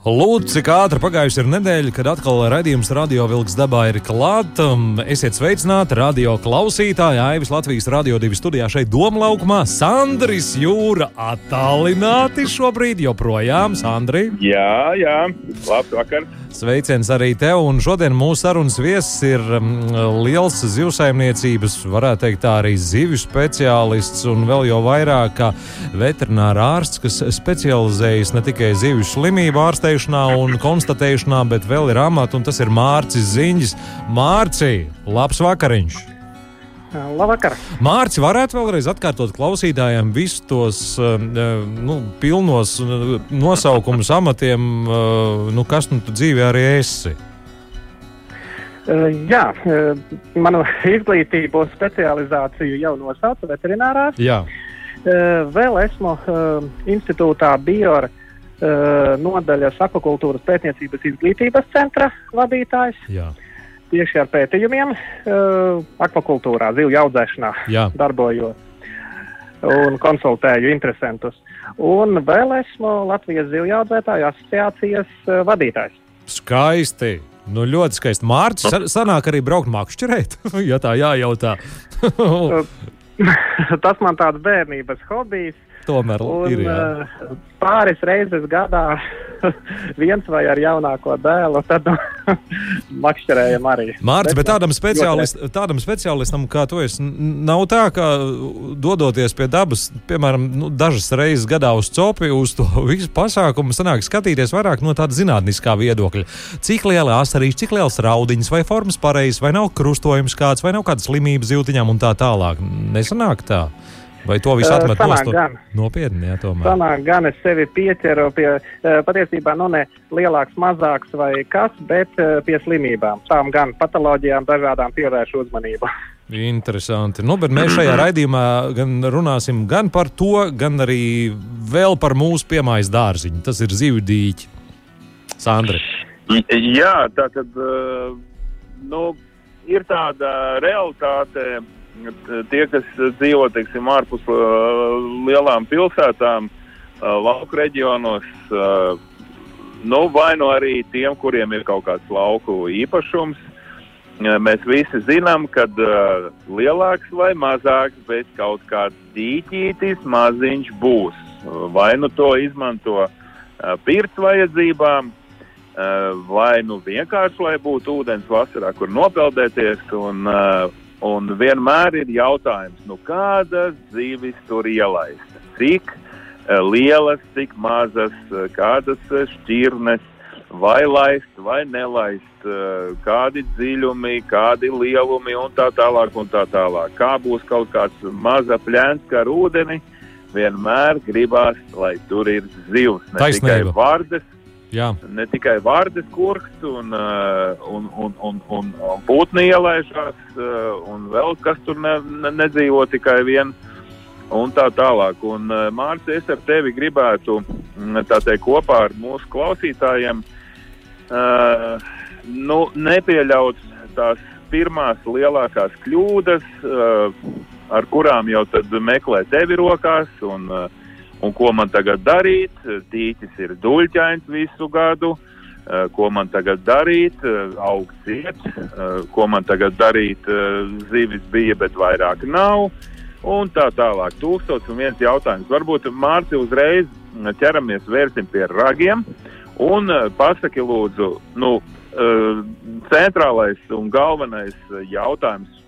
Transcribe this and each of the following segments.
Lūdzu, cik ātri pagājusi ir nedēļa, kad atkal raidījums Radio Vilks dabā ir klāts. Esiet sveicināti, radio klausītāji, Aivis Latvijas Radio 2 studijā šeit Doma laukumā. Sandris Jūra attālināti šobrīd joprojām. Sandri? Jā, jā, labs vakar. Sveiciens arī tev, un šodien mūsu sarunas viesis ir um, liels zivsaimniecības, varētu teikt, tā arī zivju speciālists, un vēl jau vairāk kā veterinārā ārsts, kas specializējas ne tikai zivju slimību ārstēšanā un konstatēšanā, bet vēl ir amats, un tas ir Mārcis Ziņģis. Mārci, labs vakariņš! Labvakar! Mārcis, varētu vēlreiz atkārtot klausītājiem visus tos uh, nu, pilnos nosaukumus amatiem, nu, kas nu tu dzīvē arī esi. Jā, manu izglītību un specializāciju jau nosauca veterinārā. Jā. Vēl esmu institūtā Biora nodaļas akvakultūras pētniecības izglītības centra vadītājs. Jā. Tieši ar pētījumiem, uh, akvakultūrā, zivju audzēšanā Jā. darbojos un konsultēju interesantus. Un vēl esmu Latvijas zivju audzētāju asociācijas uh, vadītājs. Skaisti! Nu, ļoti skaisti. Mārcis sa- sanāk arī braukt makšķerēt, ja tā jājautā. Tas man tāds bērnības hobijs. Tomēr Un, ir. Jā. uh, pāris reizes gadā viens vai ar jaunāko dēlu, tad makšķerējam arī. Mārcis, bet tādam, speciālist, tādam speciālistam kā tu esi, nav tā, ka dodoties pie dabas, piemēram, nu, dažas reizes gadā uz copi, uz to visu pasākumu, sanāk skatīties vairāk no tāda zinātniskā viedokļa. Cik liela asarīša, cik liels raudiņš, vai formas pareizs, vai nav krustojums kāds, vai nav kāda slimība zīltiņām un tā tālāk. Nesanāk tā. Vai to visu Eh, atmet nost? gan. Nopietni, jā, tomēr. Sanāk, gan es sevi pieķeru pie uh, patiesībā nu ne lielāks, mazāks vai kas, bet uh, pie slimībām. Tām gan patoloģijām dažādām pievēršu uzmanību. Interesanti. Nu, bet mēs šajā raidījumā gan runāsim gan par to, gan arī vēl par mūsu piemājas dārziņu. Tas ir zivju dīķi. Sandra. Jā, tā tad uh, nu, ir tāda realitāte. Tie, kas dzīvo teiksim, ārpus uh, lielām pilsētām, uh, lauku reģionos, uh, nu, vai nu arī tiem, kuriem ir kaut kāds lauku īpašums, mēs visi zinām, ka lielāks vai mazāks, bet kaut kāds dīķītis maziņš būs. Vai nu to izmanto pirts vajadzībām, vai nu vienkārši, lai būtu ūdens vasarā, kur nopeldēties. Un, uh, un vienmēr ir jautājums, nu, kādas zivis tur ielaist? Cik uh, lielas, cik mazas, uh, kādas uh, šķirnes, vai laist, vai nelaist, kādi dziļumi, kādi lielumi un tā tālāk. Un tā tālāk. Kā būs kaut kāds maza plēns ar ūdeni? Vienmēr gribās, lai tur ir zivs, ne Taisnība. tikai vārdes Jā, ne tikai vārdes kurks un, uh, un, un, un, un, un putni ielaižās, uh, un vēl kas tur ne, ne, nedzīvo tikai vien. Un tā tālāk. Un, uh, Mārcis, es ar tevi gribētu mm, teikt, kopā ar mūsu klausītājiem nu, nepieļaut tās pirmās lielākās kļūdas, ar kurām jau meklē tevi rokās. Un, uh, Un ko man tagad darīt? Tīķis ir duļķains visu gadu. Eh, Ko man tagad darīt? Eh, Augsts iet. Eh, Ko man tagad darīt? Zivis bija, bet vairāk nav. Un tā tālāk. Tūkstots un viens jautājums. Varbūt Mārci uzreiz ķeramies, vērsim pie ragiem. Un pasaki lūdzu, nu, centrālais un galvenais jautājums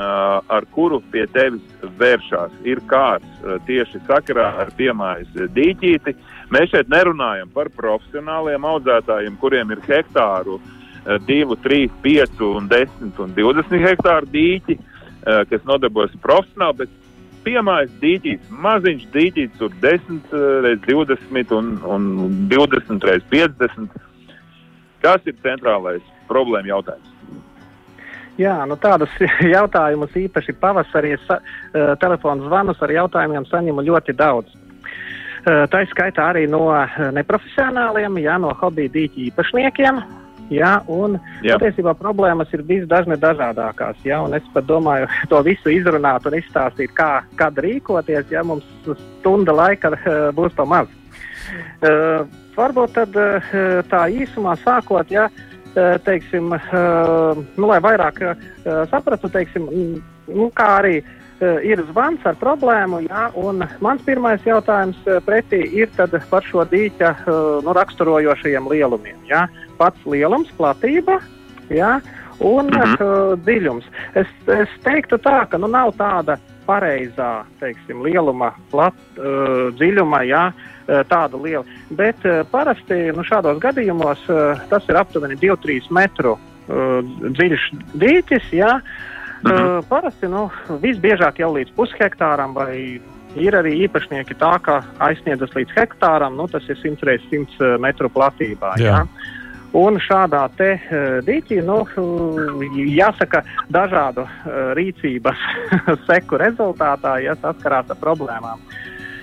ar kuru pie tevis vēršās, ir kāds tieši sakarā ar piemājas dīķīti. Mēs šeit nerunājam par profesionāliem audzētājiem, kuriem ir hektāru uh, 2, 3, 5, un 10 un 20 hektāru dīķi, kas nodarbojas profesionāli, bet piemājas dīķis, maziņš dīķis, tur 10 reizes 20 un, un 20 reizes 50. Kas ir centrālais problēma jautājums? Jā, nu tādus jautājumus īpaši pavasarī es uh, telefonu zvanus ar jautājumiem saņemu ļoti daudz. Uh, tā skaitā arī no neprofesionāliem, jā, no hobiju dīķu īpašniekiem. Jā, un jā. patiesībā problēmas ir visdažādākās. Jā, es pat domāju, to visu izrunāt un izstāstīt, kā, kad rīkoties, ja mums stunda laika uh, būs pa maz. Uh, varbūt tad, uh, tā īsumā sākot, ja, uh, teiksim, uh, nu, lai vairāk uh, saprastu, teiksim, nu, kā arī ir zvans ar problēmu, jā, mans pirmais jautājums pretī ir par šo dīķa nu, raksturojošajiem lielumiem. Jā. Pats lielums, platība, jā, un mm -hmm. uh, dziļums. Es, es teiktu tā, ka nu, nav tāda pareizā teiksim, lieluma, plat, uh, dziļuma, jā, tāda liela. Bet uh, parasti nu, šādos gadījumos uh, tas ir aptuveni 2-3 metru dziļš dīķis. Jā, mhm. parasti nu, visbiežāk jau līdz pushektāram vai Ir arī īpašnieki tā, ka aizsniedzas līdz hektāram, nu, tas ir 100 x 100 metru platībā. Jā. Jā. Un šādā te dīķī, nu, jāsaka, dažādu rīcības seku rezultātā, ja saskarās ar problēmām. Uh,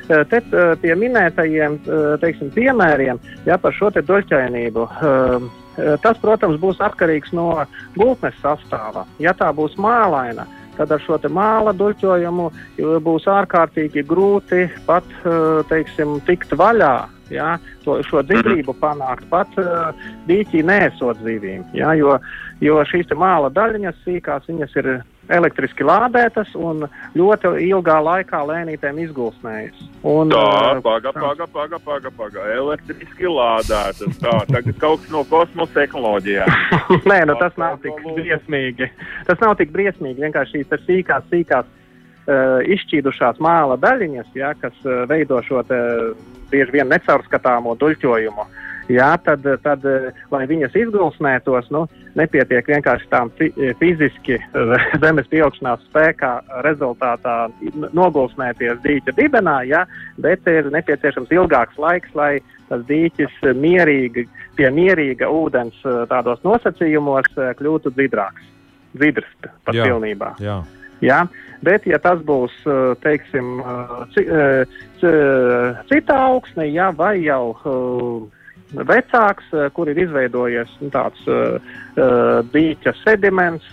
te uh, pie minētajiem uh, teiksim, piemēriem, ja par šo doļķainību, tas, protams, būs atkarīgs no gultnes sastāvā. Ja tā būs mālaina, tad ar šo māla duļķojumu būs ārkārtīgi grūti pat, teiksim, tikt vaļā ja, to, šo mhm. panākt pat uh, dīķī nesot zivīm. Ja, jo, jo šīs māla daļiņas sīkās, viņas ir elektriski lādētas un ļoti ilgā laikā lēnītēm izgulsnējas. Un, tā, paga, paga, paga, paga, paga, elektriski lādētas. Tā, tagad kaut kas no kosmosa tehnoloģijām. Nē, nu tas nav tik briesmīgi. Tas nav tik briesmīgi, vienkārši šīs sīkās, sīkās uh, izšķīdušās māla daļiņas, ja, kas uh, veido šo te, bieži vien necaurskatāmo duļķojumu. Jā, tad, tad, lai viņas izgulsnētos, nu, nepietiek vienkārši tām fiziski zemes pieaugšanās spēkā rezultātā nogulsnēties dīķa dibenā, jā, bet ir nepieciešams ilgāks laiks, lai tas dīķis mierīgi, pie mierīga ūdens tādos nosacījumos kļūtu dzidrāks, dzidrs pat jā, pilnībā. Jā. Jā, bet, ja tas būs teiksim, cita augsne, jā, vai jau vecāks, kur ir izveidojies nu, tāds dīķa sediments,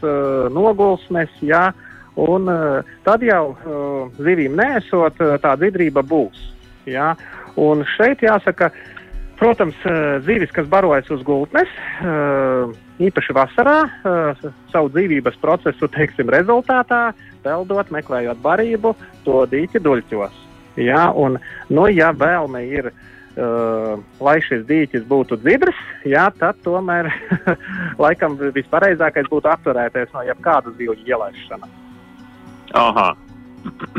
nogulsnes, jā, un tad jau zivīm nesot, tā dzidrība būs. Jā. Un šeit jāsaka, protams, zivis, kas barojas uz gultnes, īpaši vasarā, uh, savu dzīvības procesu teiksim, rezultātā, peldot, meklējot barību, to dīķi duļķos. Ja, un, nu, ja vēlme ir, uh, lai šis dīķis būtu dzidrs, ja, tad tomēr laikam vispareizākais būtu atturēties no jebkāda zivju ielaišanas. Aha,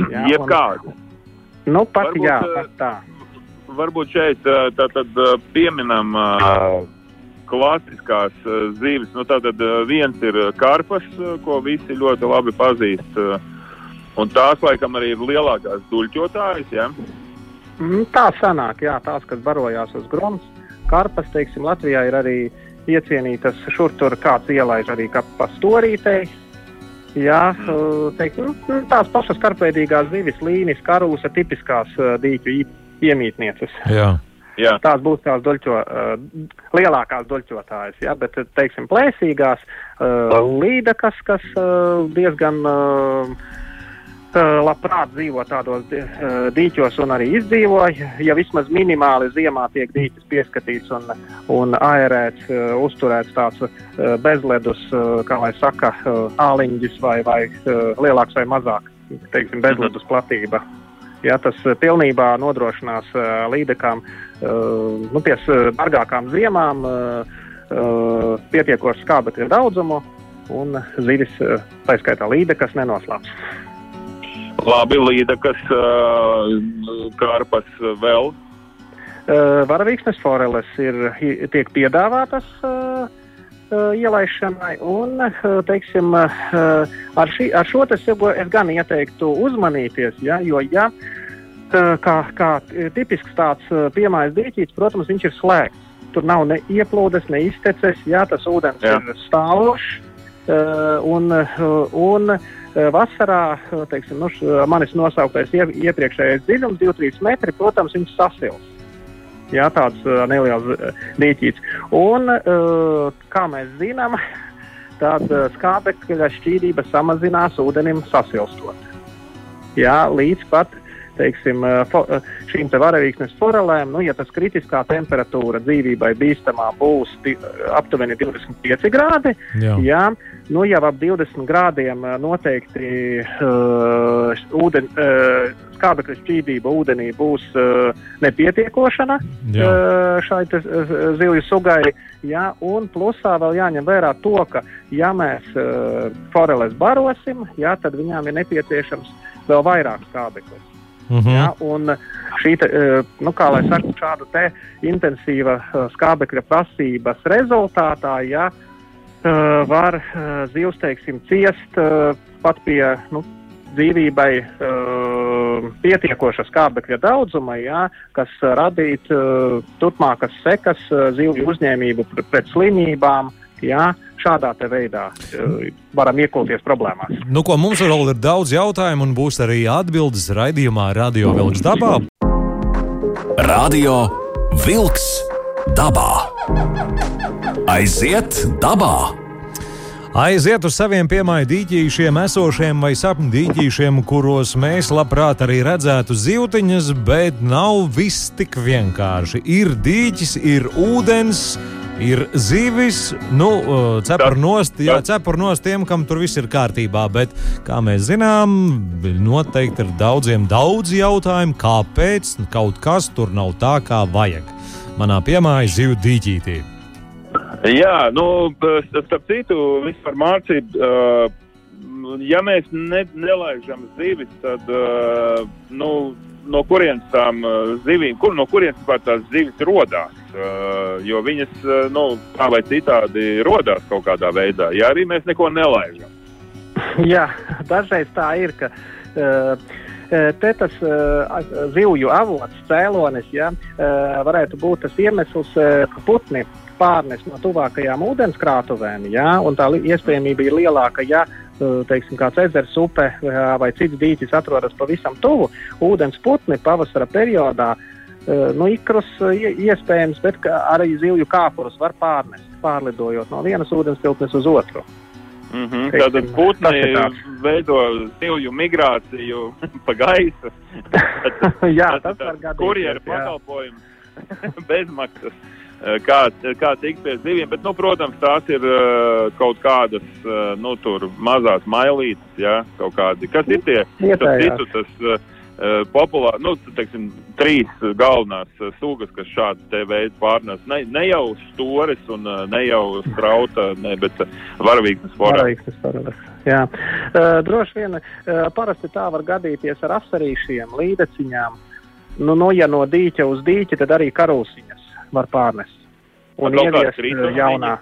jā, jebkāda. Nu, pat varbūt, jā, pat tā. Varbūt šeit tā, tad pieminam uh, klasiskās uh, zīves. Nu, tātad uh, viens ir karpas, uh, ko visi ļoti labi pazīst. Uh, un tās, laikam, arī ir lielākās duļķotājas. Ja? Mm, tā sanāk, jā, tās, kas barojās uz grunts. Karpas, teiksim, Latvijā ir arī iecienītas šur tur kāds ielaiž arī kā pastorītei. Jā, mm. teiksim, nu, tās pašas karpveidīgās zivis, līnijas, karūsa, tipiskās dīķu iemītnieces. Jā. Jā. Tās būs tās doļķo, uh, lielākās doļķotājas, ja, bet, teiksim, plēsīgās uh, līdekas, kas uh, diezgan uh, labprāt dzīvo tādos dīķos un arī izdzīvoja. Ja vismaz minimāli ziemā tiek dīķis pieskatīts un, un aerēts, uzturēts tāds bezledus, kā lai saka, āliņģis vai, vai lielāks vai mazāk, teiksim, bezledus platība. Ja, tas pilnībā nodrošinās līdekām nu, pie dārgākām ziemām pietiekošu skābekļa daudzumu un zivis, tā skaitā līde, kas nenoslēps. Labi, līde, kas karpas vēl? Varavīksnes foreles ir, tiek piedāvātas ielaišanai, un, teiksim, ar, šī, ar šo es, es gan ieteiktu uzmanīties, ja, jo, ja kā, kā tipisks tāds piemājas dīķis, protams, viņš ir slēgts. Tur nav ne ieplūdes, ne izteces, jā, tas ūdens jā. ir stāvošs. un, un vasarā, teiksim, nu, manis nosauktais iepriekšējais dziļums, 2-3 metri, protams, viņš sasils. Jā, tāds uh, neliels dīķis. Un, kā mēs zinām, tāda skābekļa šķīdība samazinās ūdenim sasilstot. Jā, līdz pat teiksim, šīm te varavīksnes forelēm, nu, ja tas kritiskā temperatūra dzīvībai bīstamā būs aptuveni 25 grādi, jā. Jā, nu, jau ap 20 grādiem noteikti uh, ūden, uh, skābekļa šķīdība ūdenī būs uh, nepietiekošana uh, šai uh, zivju sugai. Ja, un plusā vēl jāņem vērā to, ka, ja mēs uh, foreles barosim, ja, tad viņām ir nepieciešams vēl vairāk skābekļa. Mm -hmm. ja, un šī, te, nu, kā lai saka, šāda te intensīva skābekļa prasības rezultātā, ja, var zivs, teiksim, ciest pat pie, nu, dzīvībai pietiekoša skābekļa daudzuma, jā, kas radītu turpmākas sekas zivju uzņēmību pret, slimībām. Jā, šādā veidā uh, varam iekulties problēmās. Nu, ko, mums vēl ir daudz jautājumu, un būs arī atbildes raidījumā Radio Vilks dabā. Radio Vilks dabā. Aiziet dabā! Aiziet uz saviem piemāju dīķīšiem, esošiem vai sapņu dīķīšiem, kuros mēs labprāt arī redzētu zivtiņas, bet nav viss tik vienkārši. Ir dīķis, ir ūdens. Ir zivis, nu, cepur nost, jā, cepur nost tiem, kam tur viss ir kārtībā. Bet, kā mēs zinām, noteikti ir daudziem daudz jautājumu, kāpēc kaut kas tur nav tā, kā vajag. Manā piemāja zivju dīķītī. Jā, nu, starp citu, vispār mācību, uh, ja mēs ne, nelaižam zivis, tad, uh, nu, no kurienes tām zivīm, kur, no kurienes vispār tās zivis rodās? Uh, jo viņas, uh, nu, tā vai citādi rodās kaut kādā veidā, ja arī mēs neko nelaižam. Jā, dažreiz tā ir, ka uh, te tas uh, zivju avots, cēlonis, ja, uh, varētu būt tas iemesls, uh, ka putni pārnes no tuvākajām ūdenskrātuvēm, ja, un tā iespējamība ir lielāka, ja teiksim, kāds ezers, upe vai cits dīķis atrodas pavisam tuvu, ūdens putni pavasara periodā. Nu, ikrus iespējams, bet arī zivju kāpurus var pārnest, pārlidojot no vienas ūdenstilpnes uz otru. Mm -hmm. Tātad putni veido zivju migrāciju pa gaisu. jā, tas var gadīties. Kurjeru pakalpojums bezmaksas. Eh, kā, kā tikt pie zivīm. Bet, nu, protams, tās ir uh, kaut kādas uh, nu, mazas mailītes, ja, kaut kādi. Kas ir tie? Citu, tas uh, populāri, nu, teiksim, trīs galvenās sugas, kas šādu veidu pārnes. Ne, ne jau stores un ne jau strauta, ne, bet varavīgsnes foreles. Jā, uh, droši vien uh, parasti tā var gadīties ar asarīšiem, līdeciņām. Nu, nu, ja no dīķa uz dīķa, tad arī karūsiņas var pārnest. Un ieviest uh, jaunā.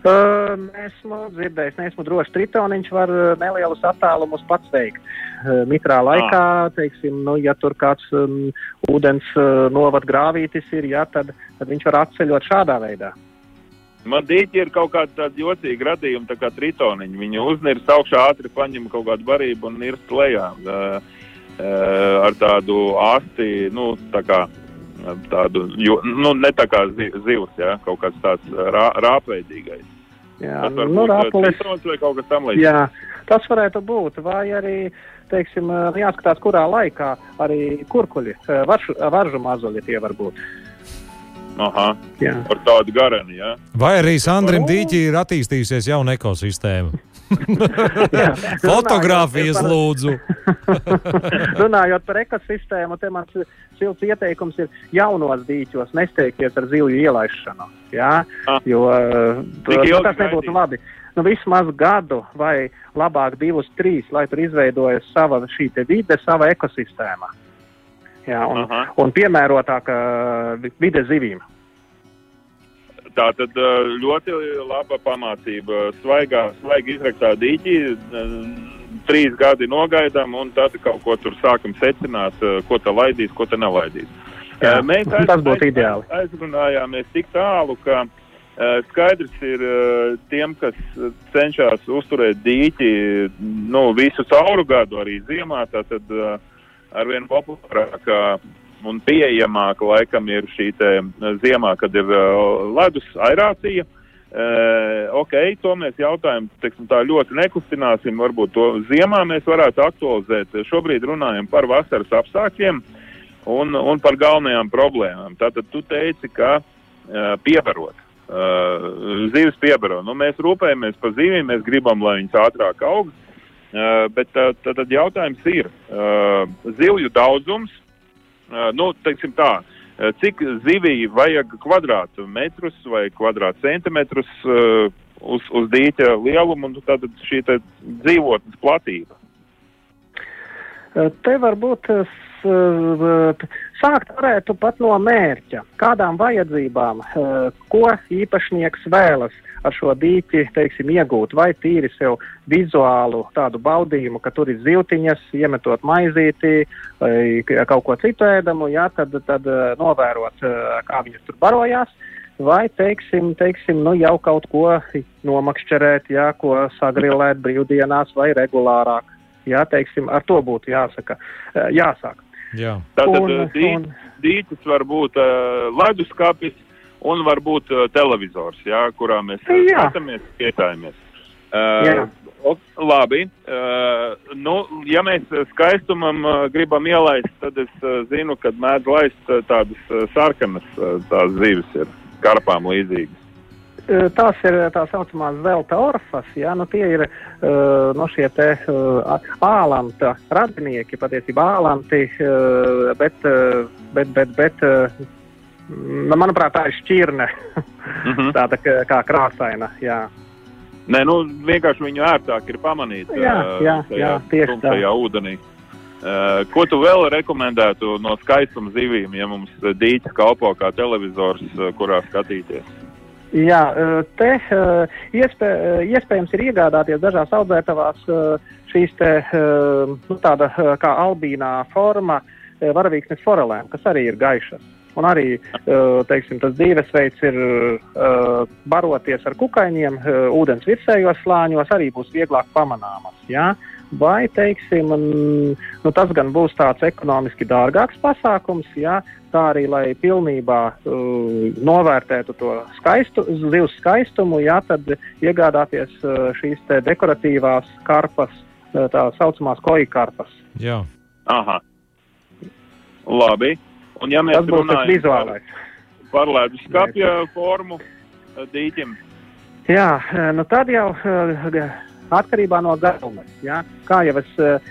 Uh, esmu dzirdējis, neesmu drošs. Tritoniņš var uh, nelielus attālumus pats veikt. Uh, mitrā laikā, ah. teiksim, nu, ja tur kāds um, ūdens uh, novad grāvītis ir, ja, tad, tad viņš var atceļot šādā veidā. Man dīķi ir kaut kāda tāda jocīga radījuma, tā kā tritoniņi. Viņi uznirst augšā, ātri paņem kaut kādu barību un nirst lejā. Uh, uh, ar tādu asti, nu, tā kā tādu, jo, nu, ne tā kā zivs, ja, kaut kāds tāds rā, rāpveidīgais. Jā, tas var nu, būt rāpulis, vai kaut kas tam līdzīgs. Jā, tas varētu būt, vai arī, teiksim, jāskatās, kurā laikā arī kurkuļi, varžu, varžu mazuļi tie var būt. Aha, jā. par tādu garenu, jā. Vai arī Sandrim Dīķi ir attīstījusies jauna ekosistēma? Fotogrāfijas lūdzu. Runājot par ekosistēmu, te mans silts ieteikums ir jaunos dīķos nesteigties ar zivju ielaišanu. Jā? Ah. Jo nu, tas nebūtu labi. Nu, vismaz gadu vai labāk divus, trīs, lai tur izveidojas sava šī vide, sava ekosistēma. Jā, un, Aha. un piemērotāka vide zivīm. Tā tad ļoti laba pamācība. Svaigā, svaigi izraktā dīķī, trīs gadi nogaidām, un tad kaut ko tur sākam secināt, ko tā laidīs, ko tā nelaidīs. Jā, Mēs aiz, tas būtu ideāli. Aizrunājāmies tik tālu, ka skaidrs ir tiem, kas cenšas uzturēt dīķi nu, visu cauru gadu, arī ziemā. Tad uh, arvien populārākā un pieejamāka laikam ir šī ziemā, kad ir ledus aerācija. Uh, ok, to mēs jautājumu teiksim, tā ļoti nekustināsim. Varbūt to ziemā mēs varētu aktualizēt. Šobrīd runājam par vasaras apstākļiem un, un par galvenajām problēmām. Tātad tu teici, ka piebarot uh, zivis piebaro. Nu, mēs rūpējamies par zivīm, mēs gribam, lai viņas ātrāk aug. Uh, bet uh, tad, tad jautājums ir uh, zivju daudzums. Uh, nu, teiksim tā, uh, cik ziviju vajag kvadrātmetrus vai kvadrātcentimetrus uh, uz, uz dīķa lielumu un tad šī dzīvotnes platība? Te varbūt Sākt varētu pat no mērķa, kādām vajadzībām, eh, ko īpašnieks vēlas ar šo dīķi teiksim, iegūt, vai tīri sev vizuālu tādu baudījumu, ka tur ir zivtiņas, iemetot maizītī vai kaut ko citu ēdamu, jā, tad, tad eh, novērot, eh, kā viņas tur barojās. Vai, teiksim, teiksim nu, jau kaut ko nomakšķerēt, jā, ko sagrilēt brīvdienās vai regulārāk. Jā, teiksim, ar to būtu jāsaka, jāsāk. Jā. Tātad dīķis var būt uh, leduskapis un var būt uh, televizors, jā, kurā mēs jā. skatāmies, iestājamies. Uh, o, labi, uh, nu, ja mēs skaistumam uh, gribam ielaist, tad es uh, zinu, ka mēdz laist uh, tādas uh, sarkanas uh, tās zivis ir karpām līdzīgas. Tās ir tā saucamās zelta orfas, ja, nu tie ir uh, no šie te uh, ālanta radinieki, patiesībā ālanti, uh, bet, uh, bet, bet, bet uh, manuprāt, tā ir šķirne, mm -hmm. tāda kā, kā krāsaina, jā. Nē, nu vienkārši viņu ērtāk ir pamanīt jā, jā, tajā, jā, tieši tā. Tajā ūdenī. Uh, ko tu vēl rekomendētu no skaistuma zivīm, ja mums dīķis kalpo kā televizors, kurā skatīties? Jā, te iespē, iespējams ir iegādāties dažās audzētavās šīs te, nu, tāda kā albīnā forma varavīksnes forelēm, kas arī ir gaišas. Un arī teiksim, tas dzīvesveids ir baroties ar kukaiņiem, ūdens virsējos slāņos, arī būs vieglāk pamanāmas. Ja? vai, teiksim, nu, tas gan būs tāds ekonomiski dārgāks pasākums, jā, tā arī, lai pilnībā uh, novērtētu to skaistu, zivs skaistumu, jā, tad iegādāties uh, šīs dekoratīvās karpas, uh, tā saucamās koji karpas. Jā. Aha. Labi. Un ja mēs runājam par, par ledus skapja formu uh, dīķim? Jā, uh, nu tad jau uh, atkarībā no garumas. Ja? Kā jau es uh,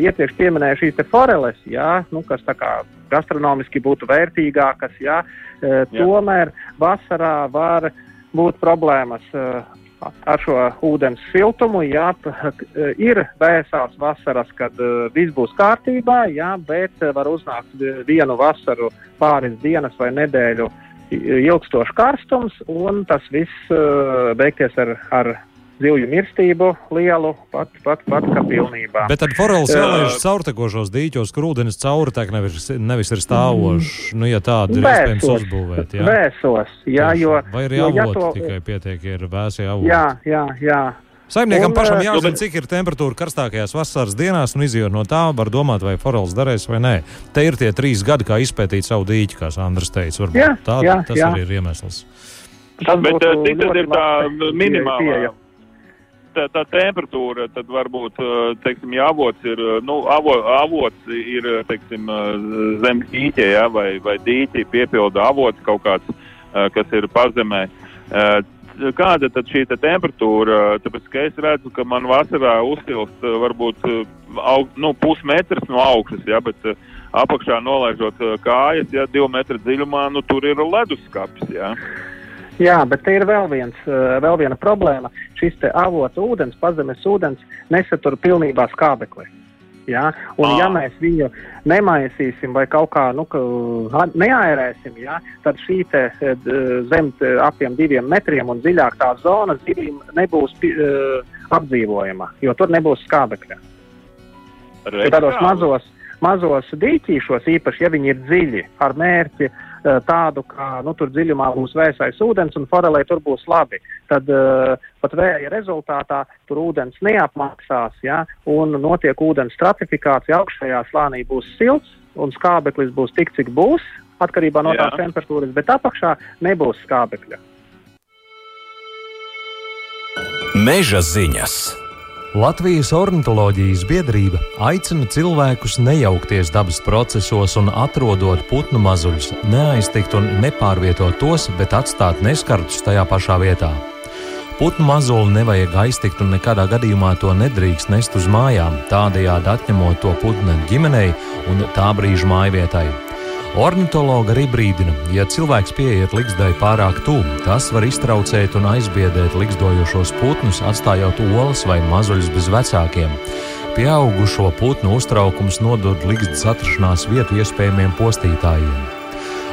iepriekš pieminēju, šīs foreles, ja? nu, kas gastronomiski būtu vērtīgākas, ja? uh, tomēr vasarā var būt problēmas. Uh, Ar šo ūdens siltumu, jā, ir vēsās vasaras, kad uh, viss būs kārtībā, jā, bet var uznākt vienu vasaru, pāris dienas vai nedēļu ilgstošs karstums, un tas viss beigties ar, ar zivju mirstību lielu, pat, pat, pat kā pilnībā. Bet tad foreles jālaiž caurtekošos dīķos, kur ūdens caurtek nevis, nevis ir stāvošs. Mm. Nu, ja tādu ir iespējams uzbūvēt. Jā. Vēsos, jā, jo. Vai ir jāvot ja to... tikai pietiek, ir vēsi jāvot? Jā, jā, jā. Saimniekam un, pašam jāzina, cik ir temperatūra karstākajās vasaras dienās, un izjūt no tā, var domāt, vai forels darēs vai nē. Te ir tie trīs gadi, kā izpētīt savu dīķi, kā Sandrs teica. Varbūt jā, tā, jā, tas jā. arī ir iemesls. Tas Bet cik tad ir tā minimālā? Tā, tā temperatūra, tad varbūt, teiksim, ja avots ir, nu, avo, avots ir, teiksim, zem dīķē, ja, vai, vai dīķi piepilda avots kaut kāds, kas ir pazemē. Kāda tad šī te temperatūra? Tāpēc, ka es redzu, ka man vasarā uztilst varbūt aug, nu, pusmetrs no augšas, ja, bet apakšā nolaižot kājas, ja divu metru dziļumā, nu, tur ir leduskapis, ja. Jā, bet te ir vēl, viens, eh, vēl viena problēma. Šis avots ūdens, pazemes ūdens, nesatur pilnībā skābekli. Ja? Un, ah. ja mēs viņu nemaisīsim vai kaut kā nu, neaērēsim, ja? tad šī te, eh, zem apmēram diviem metriem un dziļāk tā zona zivīm nebūs uh, apdzīvojama, jo tur nebūs skābekļa. Tādos mazos, mazos dīķīšos, īpaši, ja viņi ir dziļi ar mērķi tādu, ka nu, tur dziļumā būs vēsais ūdens un forelē tur būs labi. Tad uh, pat vēja rezultātā tur ūdens neapmaksās, ja, un notiek ūdens stratifikācija, augšējā slānī būs silts un skābeklis būs tik, cik būs, atkarībā no Jā. tās temperatūras, bet apakšā nebūs skābekļa. Meža ziņas. Latvijas ornitholoģijas biedrība aicina cilvēkus nejaukties dabas procesos un atrodot putnu mazuļus, neaiztikt un nepārvietot tos, bet atstāt neskartus tajā pašā vietā. Putnu mazuli nevajag aiztikt un nekādā gadījumā to nedrīkst nest uz mājām, tādējādi atņemot to putnu ģimenei un tā brīža mājvietai. Ornitologa arī brīdina, ja cilvēks pieiet likstdai pārāk tuvu, tas var iztraucēt un aizbiedēt likstojošos putnus, atstājot olas vai mazuļus bez vecākiem. Pieaugušo putnu uztraukums nodod likstas atrašanās vietu iespējamiem postītājiem.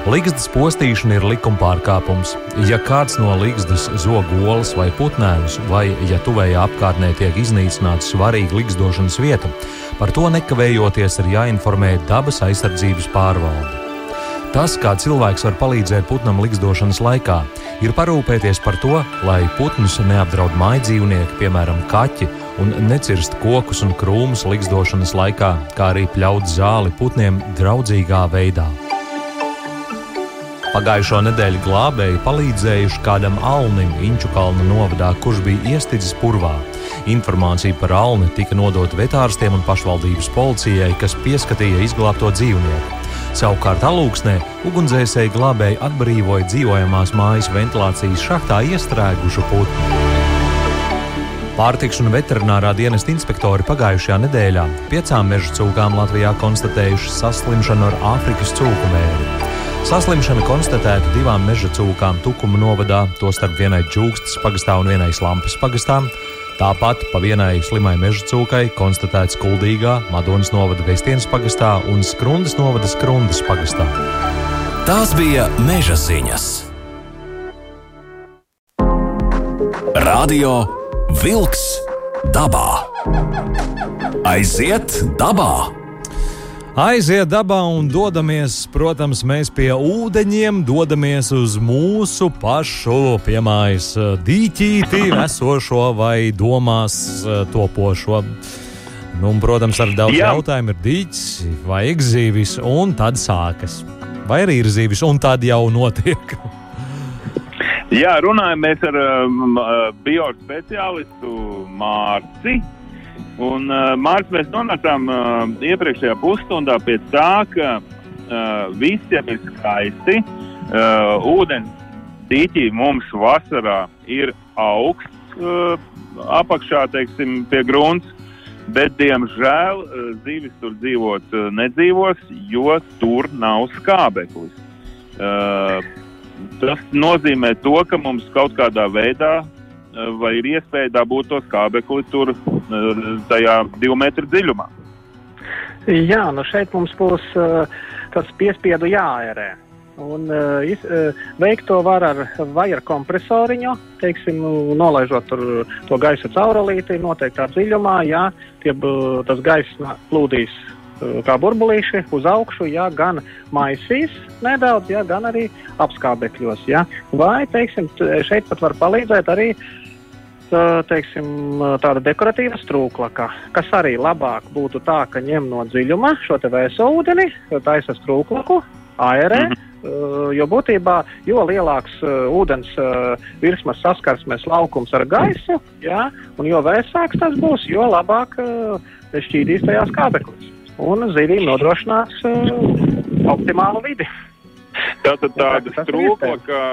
Ligzdas postīšana ir likuma pārkāpums. Ja kāds no ligzdas zog olas vai putnēnus, vai ja tuvējā apkārtnē tiek iznīcināta svarīga ligzdošanas vieta, par to nekavējoties ir jāinformē dabas aizsardzības pārvalde. Tas, kā cilvēks var palīdzēt putnam likstošanas laikā, ir parūpēties par to, lai putnus neapdraud mājdzīvnieki, piemēram, kaķi, un necirst kokus un krūmus likstošanas laikā, kā arī pļaut zāli putniem draudzīgā veidā. Pagājušo nedēļu glābēji palīdzējuši kādam alnim Inču kalna novadā, kurš bija iestidzis purvā. Informācija par alni tika nodota vetārstiem un pašvaldības policijai, kas pieskatīja izglābto dzīvnieku. Savukārt alūksnē ugunsdzēsēji glābēji atbrīvoja dzīvojamās mājas ventilācijas šachtā iestrēgušu putnu. Pārtiks un veterinārā dienesta inspektori pagājušajā nedēļā piecām meža cūkām Latvijā konstatējuši saslimšanu ar Āfrikas cūku mēri. Saslimšana konstatēta divām meža cūkām Tukuma novadā, tostarp vienai Džūkstas pagastā un vienai Slampas pagastā. Tāpat pa vienai slimai meža cūkai konstatēts Kuldīgā, Madonas novada Vestienas pagastā un Skrundas novada Skrundas pagastā. Tās bija meža ziņas. Radio Wolks dabā. Aiziet dabā! Aiziet dabā un dodamies, protams, mēs pie ūdeņiem, dodamies uz mūsu pašu piemājas eh, dīķīti, esošo vai domās eh, topošo. Nu, un, protams, ar daudz Jā. jautājumu ir dīķis, vajag zīvis, un tad sākas. Vai arī ir zīvis, un tad jau notiek. Jā, runājam mēs ar um, biospeciālistu Mārci. Un, uh, Mārcis, mēs nonācām uh, iepriekšējā pusstundā pie tā, ka uh, visiem ir skaisti. Uh, ūdens tīķī mums vasarā ir augsts uh, apakšā, teiksim, pie grunts. Bet, diemžēl, uh, zīvis tur dzīvot uh, nedzīvos, jo tur nav skābeklis. Uh, Tas nozīmē to, ka mums kaut kādā veidā vai ir iespēja dabūt to skābekli tur eh, tajā divu metru dziļumā. Jā, nu šeit mums būs uh, tas piespiedu jāērē. Un, uh, iz, uh, veikt to var ar vai ar kompresoriņu, teiksim, nolaižot tur to gaisa caurulīti noteiktā dziļumā. Jā, tie, bu- tas gaiss nā- plūdīs uh, kā burbulīši uz augšu, jā, gan maisīs nedaudz, jā, gan arī apskābekļos. Jā. Vai, teiksim, šeit pat var palīdzēt arī tā, teiksim, tāda dekoratīva strūklaka, kas arī labāk būtu tā, ka ņem no dziļuma šo vēso ūdeni, taisa strūklaku, aerē. Mhm. Uh, jo būtībā, jo lielāks uh, ūdens uh, virsmas saskarsmes laukums ar gaisu, jā, un jo vēsāks tas būs, jo labāk uh, šķīdīs tajā skābeklis. Un zivīm nodrošinās uh, optimālu vidi. Tātad tāda Tas ir strūkla, ka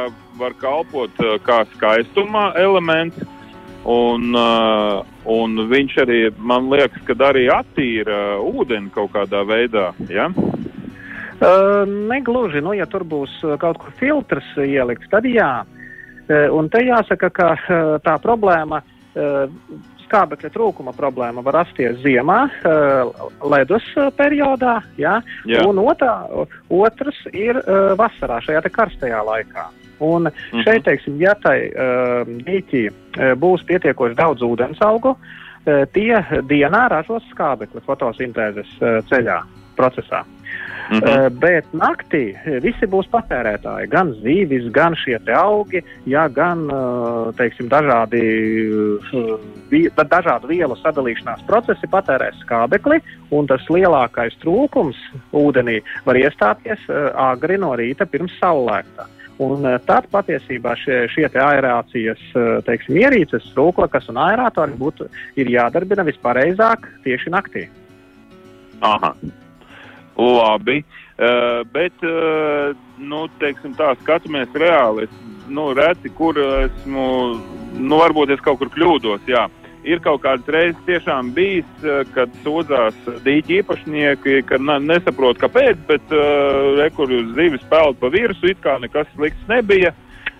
var kalpot kā skaistuma elements, un, uh, un viņš arī, man liekas, ka arī attīra ūdeni kaut kādā veidā. Ja? Uh, negluži, nu, ja tur būs kaut kur filtrs ielikts, tad jā. Uh, un te jāsaka, ka uh, tā problēma, uh, skābekļa trūkuma problēma var rasties ziemā, uh, ledus periodā, jā, Jā. un otrā, otrs ir uh, vasarā, šajā karstajā laikā. Un Mhm. šeit, teiksim, ja tai uh, dīķī uh, būs pietiekoši daudz ūdens augu, uh, tie dienā ražos skābekli fotosintēzes uh, ceļā, procesā. Mm -hmm. Bet naktī visi būs patērētāji. Gan zīvis, gan šie augi, jā, gan teiksim, dažādi, dažādu vielu sadalīšanās procesi patērēs skābekli. Tas lielākais trūkums ūdenī var iestāties agri no rīta pirms saulēkta. Un tad patiesībā šie, šie aerācijas teiksim, ierīces, rūklakas un aerātori būtu jādarbina vispareizāk tieši naktī. Aha. Labi, uh, bet, uh, nu, teiksim tā, skatāmies reāli. Es, nu, reti, kur esmu, nu, varbūt es kaut kur kļūdos, jā. Ir kaut kādas reizes tiešām bijis, kad sūdzās dīķi īpašnieki, ka nesaprot, kāpēc, bet uh, rekur uz zivis peld pa virsmu, it kā nekas slikts nebija.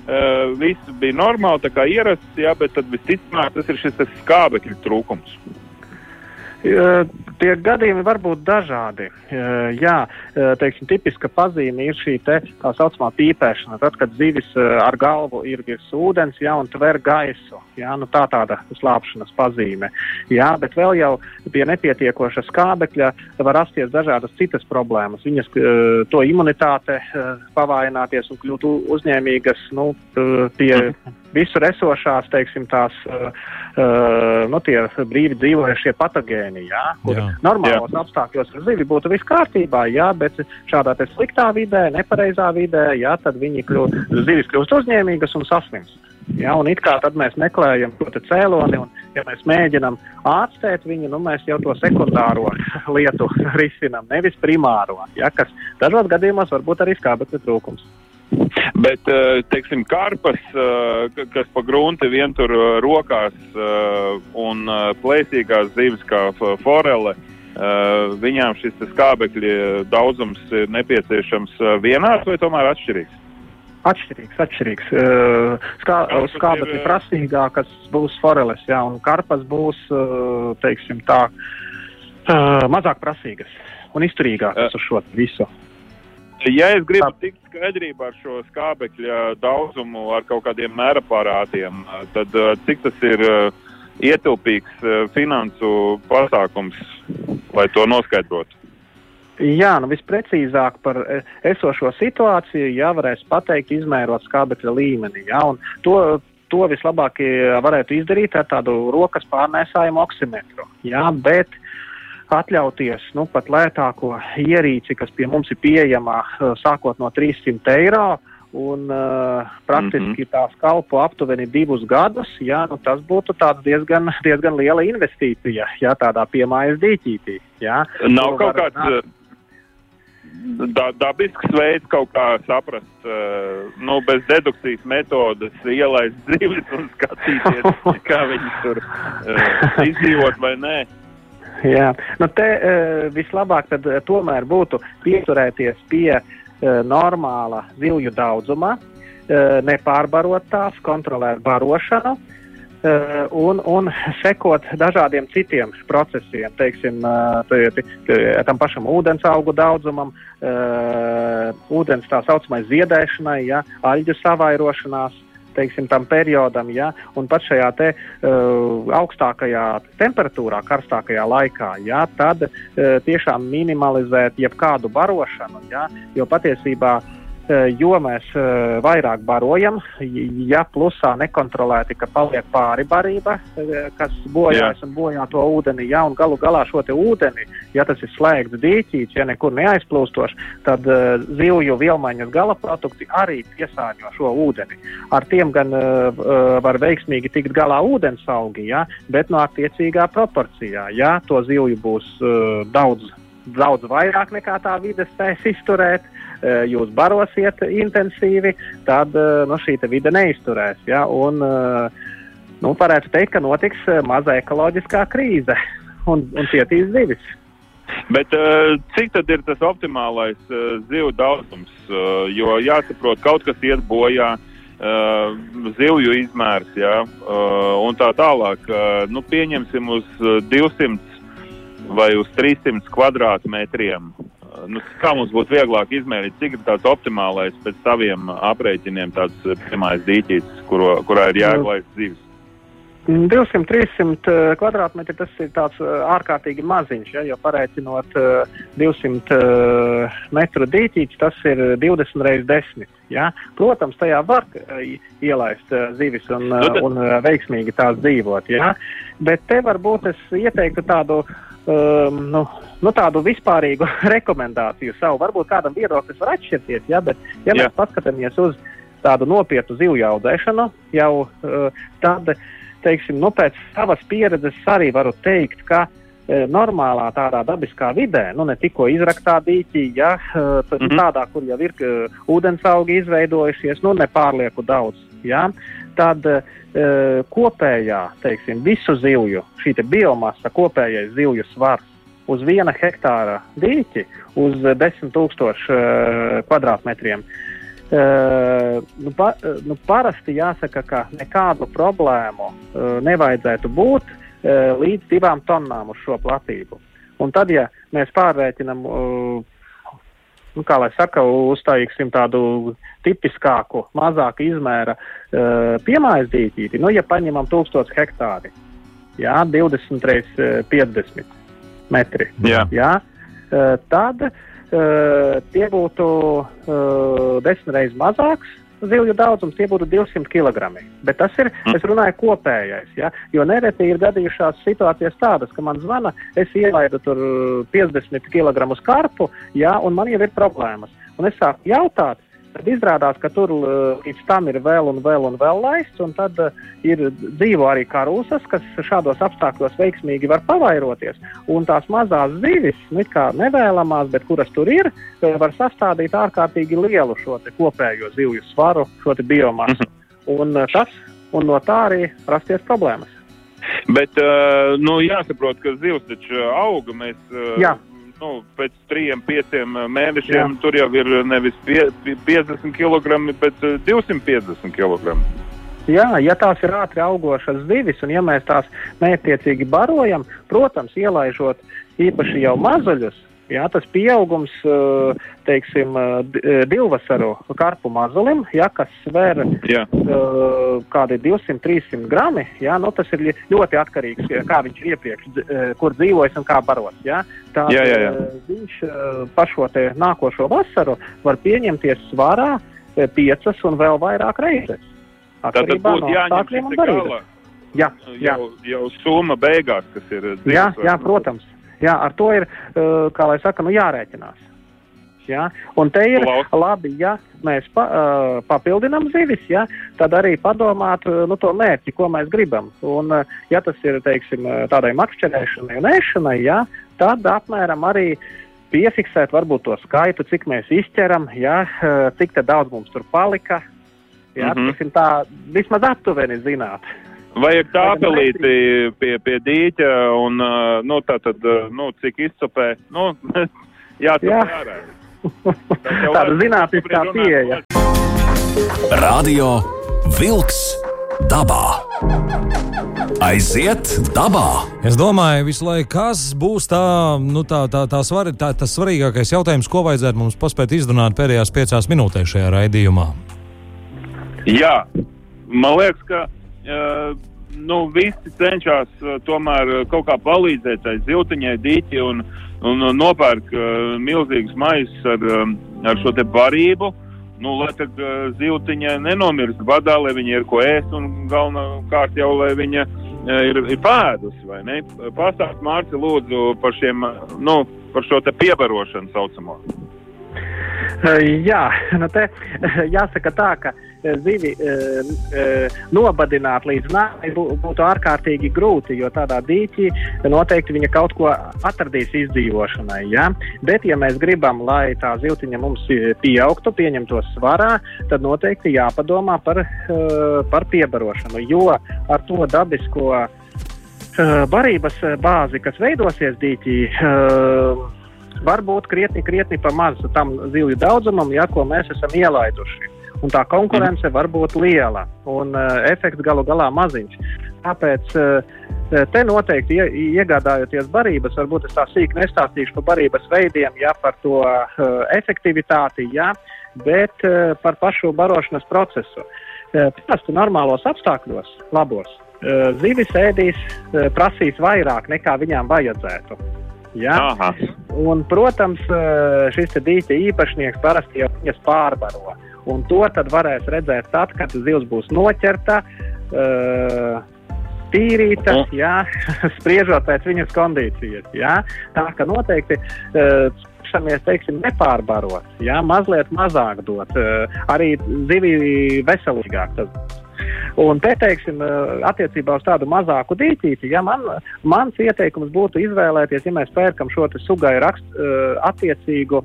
Uh, viss bija normāli, tā kā ierasts, jā, bet tad visticamāk tas ir šis skābekļa trūkums. Tie gadījumi var būt dažādi. Jā, teiksim, tipiska pazīme ir šī te, tā saucamā pīpēšana. Tad, kad zivis ar galvu ir virs ūdens jā, un tver gaisu, jā, nu tā tāda slāpšanas pazīme. Jā, bet vēl jau pie nepietiekoša skābekļa var rasties dažādas citas problēmas. Viņas to imunitāte pavājināties un kļūt uzņēmīgas nu, pie visur esošās, teiksim, tās uh, nu, brīvi dzīvojušie patogēni, jā, kur jā. normālos jā. apstākļos ar zivi būtu viss kārtībā, jā, bet šādā sliktā vidē, nepareizā vidē, jā, tad viņi kļūst, zivis kļūst uzņēmīgas un saslimst. Ja, un it kā tad mēs meklējam to cēloni, un, ja mēs mēģinām ārstēt viņu, nu, mēs jau to sekundāro lietu risinām, nevis primāro, ja, kas dažos gadījumos var būt arī skābekļa trūkums. Bet, eh, teiksim, karpas, eh, kas pa grunti vien tur eh, rokās un plēsīgās zivis kā forele, viņām šis skābekļa daudzums ir nepieciešams vienāds vai tomēr atšķirīgs? Atšķirīgs, atšķirīgs. Skā, skābekļi ir prasīgākas būs foreles, jā, un karpas būs, teiksim tā, mazāk prasīgas un izturīgākas uz šo visu. Ja es gribu tikt skaidrībā ar šo skābekļa daudzumu, ar kaut kādiem mēraparātiem, tad cik tas ir ietilpīgs finansu pasākums, lai to noskaidrotu? Jā, nu visprecīzāk par esošo situāciju jāvarēs pateikt, izmērot skābekļa līmeni. Jā, to, to vislabāk varētu izdarīt ar tādu rokas pārnēsājumu oksimetru. Jā, bet atļauties nu, pat lētāko ierīci, kas pie mums ir pieejama eh, sākot no 300 eiro. Un uh, praktiski mm -hmm. tās kalpo aptuveni divus gadus. Jā, nu, tas būtu diezgan, diezgan liela investīcija, ja tādā piemājas dīķītī. Jā. Nav kaut kāds var, da, dabisks veids, kaut kā saprast, uh, nu, bez dedukcijas metodes, ielaist zivis un skatīties, kā viņi tur uh, izdzīvot vai nē. Jā, nu te uh, vislabāk tad uh, tomēr būtu pieturēties pie uh, normāla zivju daudzuma, nepārbarot tās, kontrolēt barošanu. Un, un sekot dažādiem citiem procesiem, teiksim, tam pašam ūdens augu daudzumam, ūdens tā saucamai ziedēšanai, ja, aļģu savairošanās, teiksim, tam periodam, ja, un pat šajā te, uh, augstākajā temperatūrā, karstākajā laikā, ja, tad uh, tiešām minimalizēt jebkādu barošanu, ja, jo patiesībā uh, jo mēs uh, vairāk barojam, ja plusā nekontrolēti, ka paliek pāri barība, uh, kas bojājas un bojā to ūdeni, ja un galu galā šo te ūdeni, ja tas ir slēgts dīķīts, ja nekur neaizplūstoši, tad uh, zivju vielmaiņas gala produkti arī piesāņo šo ūdeni. Ar tiem gan uh, var veiksmīgi tikt galā ūdens augi, ja, bet no attiecīgā proporcijā, ja to zivju būs uh, daudz daudz vairāk nekā tā vide spēs izturēt, Eh, jūs barosiet intensīvi, tad eh, nu, šī vide neizturēs. Ja? Un, eh, nu, varētu teikt, ka notiks maza ekoloģiskā krīze un, un cietīs zivis. Bet uh, cik tad ir tas optimālais uh, zivju daudzums? Uh, jo jāsaprot, kaut kas iet bojā, uh, zivju izmērs, jā, uh, un tā tālāk. Uh, nu, pieņemsim uz 200 vai uz 300 kvadrātmetriem nu, kā mums būtu vieglāk izmērīt, cik ir tāds optimālais pēc saviem aprēķiniem, tāds pirmais dīķis, kuro, kurā ir jāielaist zivis? 200-300 kvadrātmetri tas ir tāds ārkārtīgi maziņš, ja, jo pareicinot 200 metru dīķītis, tas ir 20 reizes 10. Ja. Protams, tajā var ielaist zivis un, nu, un veiksmīgi tās dzīvot, ja. bet te varbūt es ieteiktu tādu um, nu, nu, tādu vispārīgu rekomendāciju savu. Varbūt kādam viedoklis var atšķirties, ja, bet, ja Jā. mēs paskatāmies uz tādu nopietnu zivju audzēšanu, jau uh, tad teiksim, nu, pēc savas pieredzes arī varu teikt, ka e, normālā tādā dabiskā vidē, nu ne tikko izraktā dīķī, ja, tad, mm -hmm. tādā, kur jau ir e, ūdensaugi izveidojušies, nu nepārlieku daudz, ja, tad e, kopējā, teiksim, visu zivju, šī biomasa, kopējais zivju svars uz viena hektāra dīķi, uz 10 tūkstošu e, kvadrātmetriem, Uh, nu, pa, nu, parasti jāsaka, ka nekādu problēmu uh, nevajadzētu būt uh, līdz divām tonnām uz šo platību. Un tad, ja mēs pārreikinām, nu, kā lai saka, uztaiksim tādu tipiskāku, mazāku izmēra piemājas dīķīti, nu, ja paņemam 1000 hektāri, jā, 20 reiz 50 metri, jā. Jā, tad uh, uh, tie būtu uh, desmit reizes mazāks. Zivju daudzums tie būtu 200 kg. Bet tas ir, mm. es runāju, kopējais. Ja? Jo nereti ir gadījušās situācijas tādas, ka man zvana, es ielaidu tur 50 kg karpu, ja? un man jau ir problēmas. Un es sāku jautāt, Tad izrādās, ka tur uh, līdz tam ir vēl un vēl un vēl laists, un tad uh, ir dzīvo arī karūsas, kas šādos apstākļos veiksmīgi var pavairoties. Un tās mazās zivis, nu, kā nevēlamās, bet kuras tur ir, uh, var sastādīt ārkārtīgi lielu šo kopējo zivju svaru, šo biomasu. Mhm. Un, tas, un no tā arī rasties problēmas. Bet, nu, jāsaprot, ka zivs taču auga. Mēs, Jā nu, pēc trim, pieciem eh, mēnešiem Jā. tur jau ir nevis pie, 50 kg, bet 250 eh, kg. Jā, ja tās ir ātri augošas zivis, un ja mēs tās neatiecīgi barojam, protams, ielaižot īpaši jau mazuļus, Jā, tas pieaugums, eh, teiksim, divvasaru karpu mazulim, jā, kas sver jā. kādi 200-300 grami, jā, nu, tas ir ļoti atkarīgs, kā viņš ir iepriekš, kur dzīvojis un kā baros. Jā. Tā, jā, jā, jā. Viņš pa šo nākošo vasaru var pieņemties svarā piecas un vēl vairāk reizes. Tad būtu no jāņem šī gala. Jā, jā. Jau, jau summa beigās, kas ir. Jā, jā, protams. Jā, ar to ir, uh, kā lai saka, nu jārēķinās. Ja? Un te ir labi, ja mēs pa, uh, papildinām zivis, ja? tad arī padomāt uh, nu, to mērķi, ko mēs gribam. Un, uh, ja tas ir teiksim, tādai makšķerēšanai un ēšanai, ja? tad apmēram arī piefiksēt varbūt to skaitu, cik mēs izķeram, ja? uh, cik daudz mums tur palika. Ja? Mm -hmm. Tā vismaz aptuveni zināt. Vajag tāpelīti pie, pie dīķa un, nu, tā tad, nu, cik izcopē, nu, jācopē Jā. ārā. Tāda zinātniskā pieeja. Radio Vilks dabā. Aiziet dabā! Es domāju, visu laiku, kas būs tā, nu, tā, tā, tā, svar, tā, tas svarīgākais jautājums, ko vajadzētu mums paspēt izrunāt pēdējās piecās minūtēs šajā raidījumā. Jā, man liekas, ka nu, visi cenšas uh, tomēr uh, kaut kā palīdzēt tai ziltiņai dīķi un, un nopērk milzīgus maisus ar, ar šo te barību. Nu, lai uh, ziltiņa nenomirst badā, lai viņa ir ko ēst un galvenokārt jau, lai viņa ir, ir pēdusi, vai ne? Pastāst Mārci lūdzu par šiem, nu, par šo te piebarošanu saucamo. Jā, nu te jāsaka tā, ka zivi nobadināt līdz nāvei būtu ārkārtīgi grūti, jo tādā dīķī noteikti viņa kaut ko atradīs izdzīvošanai. Ja? Bet, ja mēs gribam, lai tā ziltiņa mums pieaugtu, pieņemtos svarā, tad noteikti jāpadomā par, par piebarošanu, jo ar to dabisko barības bāzi, kas veidosies dīķī, var būt krietni, krietni pa maz tam zivju daudzumam, ja, ko mēs esam ielaiduši. Un tā konkurence var būt liela un uh, efekts galu galā maziņš. Tāpēc uh, te noteikti ie, iegādājoties barības, varbūt es tā sīk nestāstīšu par barības veidiem, ja par to uh, efektivitāti, ja, bet uh, par pašu barošanas procesu. Uh, Parasti normālos apstākļos, labos, zivis ēdīs, prasīs vairāk nekā viņām vajadzētu. Ja? Aha. Un, protams, šis dīķa īpašnieks parasti jau viņas pārbaro. Un to tad varēs redzēt tad, kad zivs būs noķerta, tīrīta, jā, spriežot pēc viņas kondīcijas. Jā. Tā ka noteikti cenšamies, teiksim, nepārbarot, jā, mazliet mazāk dot, arī zivī veselīgāk. Tas. Un te, teiksim, attiecībā uz tādu mazāku dīķīti, ja man, mans ieteikums būtu izvēlēties, ja mēs pērkam šo sugai rakst, attiecīgu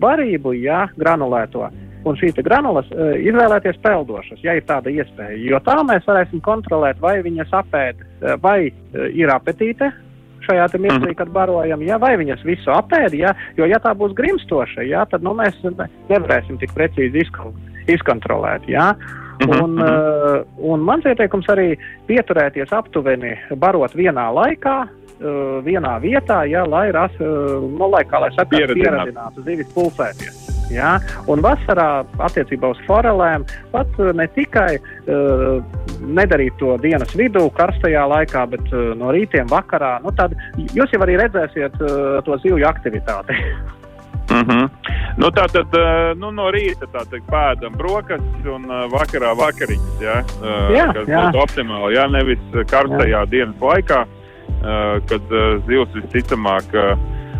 barību, ja granulēto. Un šīs granulas izvēlēties peldošas, ja ir tāda iespēja. Jo tā mēs varēsim kontrolēt, vai viņas apēd, vai ir apetīte šajā mirklī, mhm. kad barojam, ja, vai viņas visu apēd, ja, jo ja tā būs grimstoša, ja, tad nu, mēs nevarēsim tik precīzi izkontrolēt. Ja. Mhm, un, uh, un mans ieteikums arī pieturēties aptuveni barot vienā laikā, uh, vienā vietā, ja, lai, ras, uh, no, lai, kā, lai saka, pieradinātu zivis pulsēties. Ja? Un vasarā attiecībā uz forelēm pat ne tikai uh, nedarīt to dienas vidū, karstajā laikā, bet uh, no rītiem, vakarā. Nu, tad jūs jau arī redzēsiet uh, to zivju aktivitāti. Mm -hmm. nu, tā tad uh, nu, no rīta teikt, pēdam brokastis un uh, vakarā vakariņas. Ja? Uh, jā, kas jā. būtu optimāli, ja nevis karstajā jā. dienas laikā, kad zivs visticamāk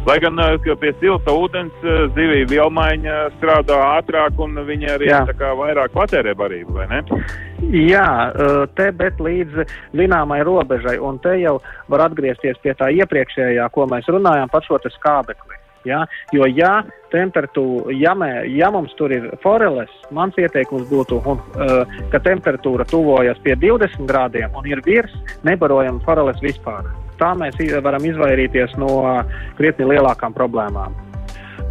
Lai gan pie silta ūdens zivija vielmaiņa strādā ātrāk un viņa arī vairāk patērē barību, vai ne? Jā, te bet līdz zināmai robežai, un te jau var atgriezties pie tā iepriekšējā, ko mēs runājām par šo skābekli. Ja? Jo, ja ja, mē, ja mums tur ir foreles, mans ieteikums būtu, un, uh, ka temperatūra tuvojas pie 20 grādiem un ir virs, nebarojam foreles vispār. Tā mēs varam izvairīties no krietni lielākām problēmām.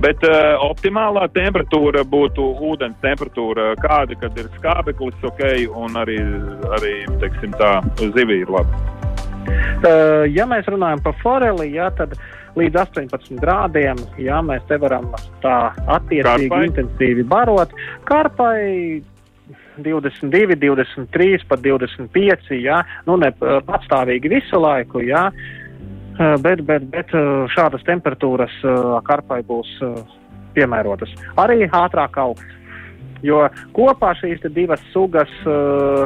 Bet uh, optimālā temperatūra būtu ūdens temperatūra, kāda kad ir skābeklis, ok, un arī, arī teiksim, tā zivī ir labi. Uh, ja mēs runājam par foreli, jā, tad līdz 18 grādiem, jā, mēs te varam tā attiecīgi Karpai. intensīvi barot. Karpai 22, 23, pat 25, jā, nu ne patstāvīgi visu laiku, jā, bet, bet, bet šādas temperatūras karpai būs piemērotas. Arī ātrāk augt, jo kopā šīs divas sugas uh,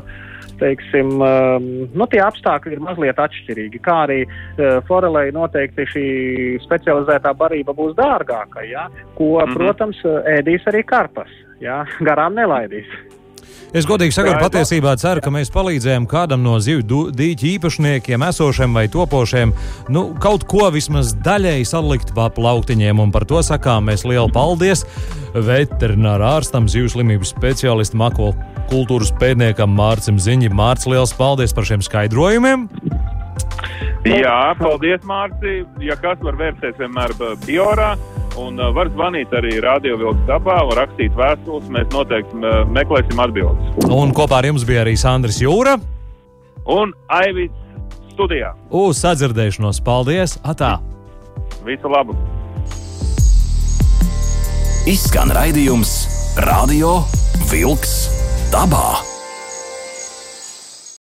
teiksim, nu, tie apstākļi ir mazliet atšķirīgi. Kā arī forelei noteikti šī specializētā barība būs dārgāka, ja? ko, mm -hmm. protams, ēdīs arī karpas. Ja? Garām nelaidīs. Es godīgi sakot, patiesībā ceru, ka mēs palīdzējām kādam no zivju dīķu īpašniekiem, esošiem vai topošiem, nu, kaut ko vismaz daļēji salikt pa plauktiņiem. Un par to sakām mēs lielu paldies veterinārā ārstam, zivju slimību speciālistam, akvakultūras pētniekam Mārcim Ziņģim. Mārcis, liels paldies par šiem skaidrojumiem! Jā, paldies, Mārcis. Ja kas var vērsties vienmēr biorā, Un uh, var zvanīt arī Radio Vilks dabā un rakstīt vēstules. Mēs noteikti uh, meklēsim atbildes. Un kopā ar jums bija arī Sandrs Jūra un Aivis studijā. Uz sadzirdēšanos! Paldies! Atā! Visu labu! Izskan raidījums Radio Vilks dabā!